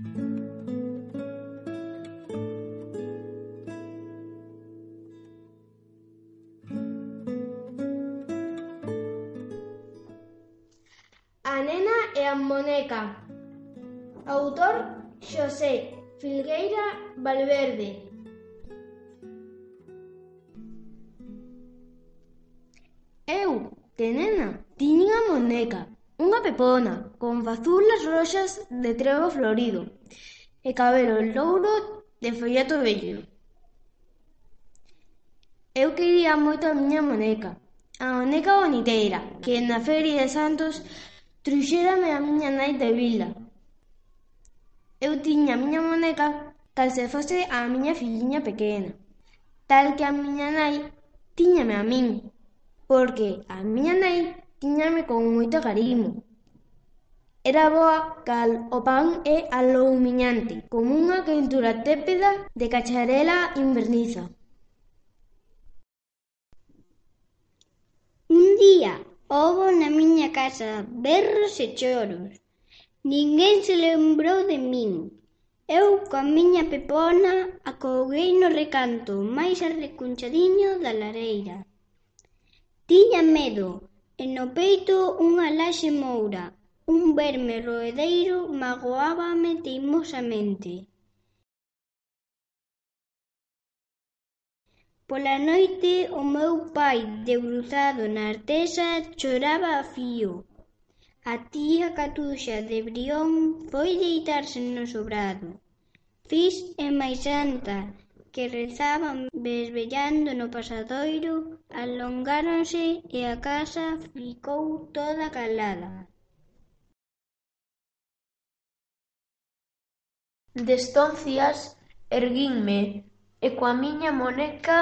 A nena e a moneca. Autor Xosé Filgueira Valverde. Eu, de nena, tiña a moneca. Unha pepona, con fazulas roxas de trego florido e cabelo louro de follato vello. Eu quería moito a miña moneca, a moneca boniteira, que na Feria de Santos truxérame a miña nai de vila. Eu tiña a miña moneca cal se fose a miña filliña pequena, tal que a miña nai tiñame a min, porque a miña nai tiñame con moito carimo. Era boa cal o pan e aloumiñante, como unha quentura tépida de cacharela inverniza. Un día houbo na miña casa berros e choros. Ninguén se lembrou de min. Eu coa miña pepona acouguei no recanto máis arrecunchadiño da lareira. Tiña medo, E no peito unha laxe moura, un verme roedeiro magoábame teimosamente. Pola noite o meu pai, debruzado na artesa, choraba a fío. A tía Catuxa de Brión foi deitarse no sobrado. Fis e máis santa, que rezaban Besbellando no pasadoiro, alongáronse e a casa ficou toda calada. Destoncias erguinme e coa miña moneca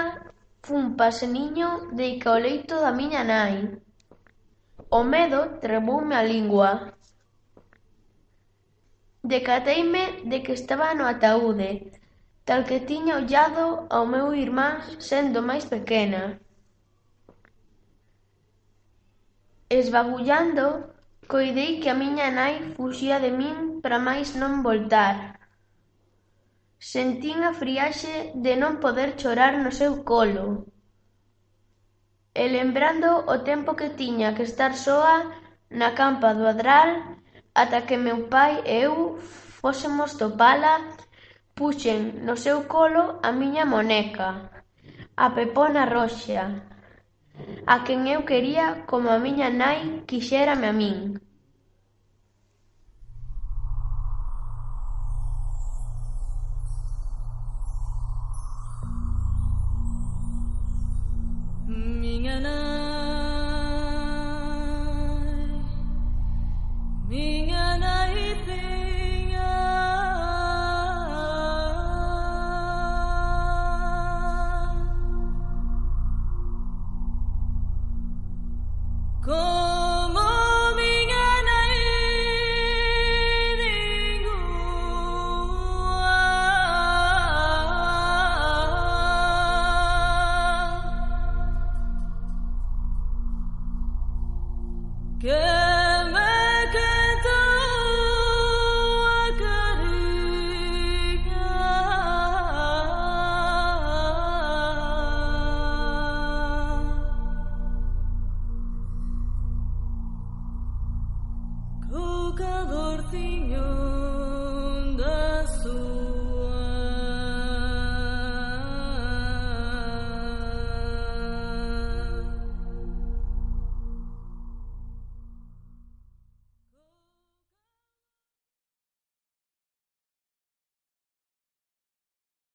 fun paseniño deica o leito da miña nai. O medo treboume a lingua. Decateime de que estaba no ataúde, tal que tiña ollado ao meu irmán sendo máis pequena, esbagullando, coidei que a miña nai fuxía de min para máis non voltar. Sentín a friaxe de non poder chorar no seu colo. E lembrando o tempo que tiña que estar soa na campa do adral ata que meu pai e eu fósemos topala Puxen no seu colo a miña moneca, a Pepona Roxa, a quen eu quería como a miña nai quixérame a min. Good. pecador, Señor.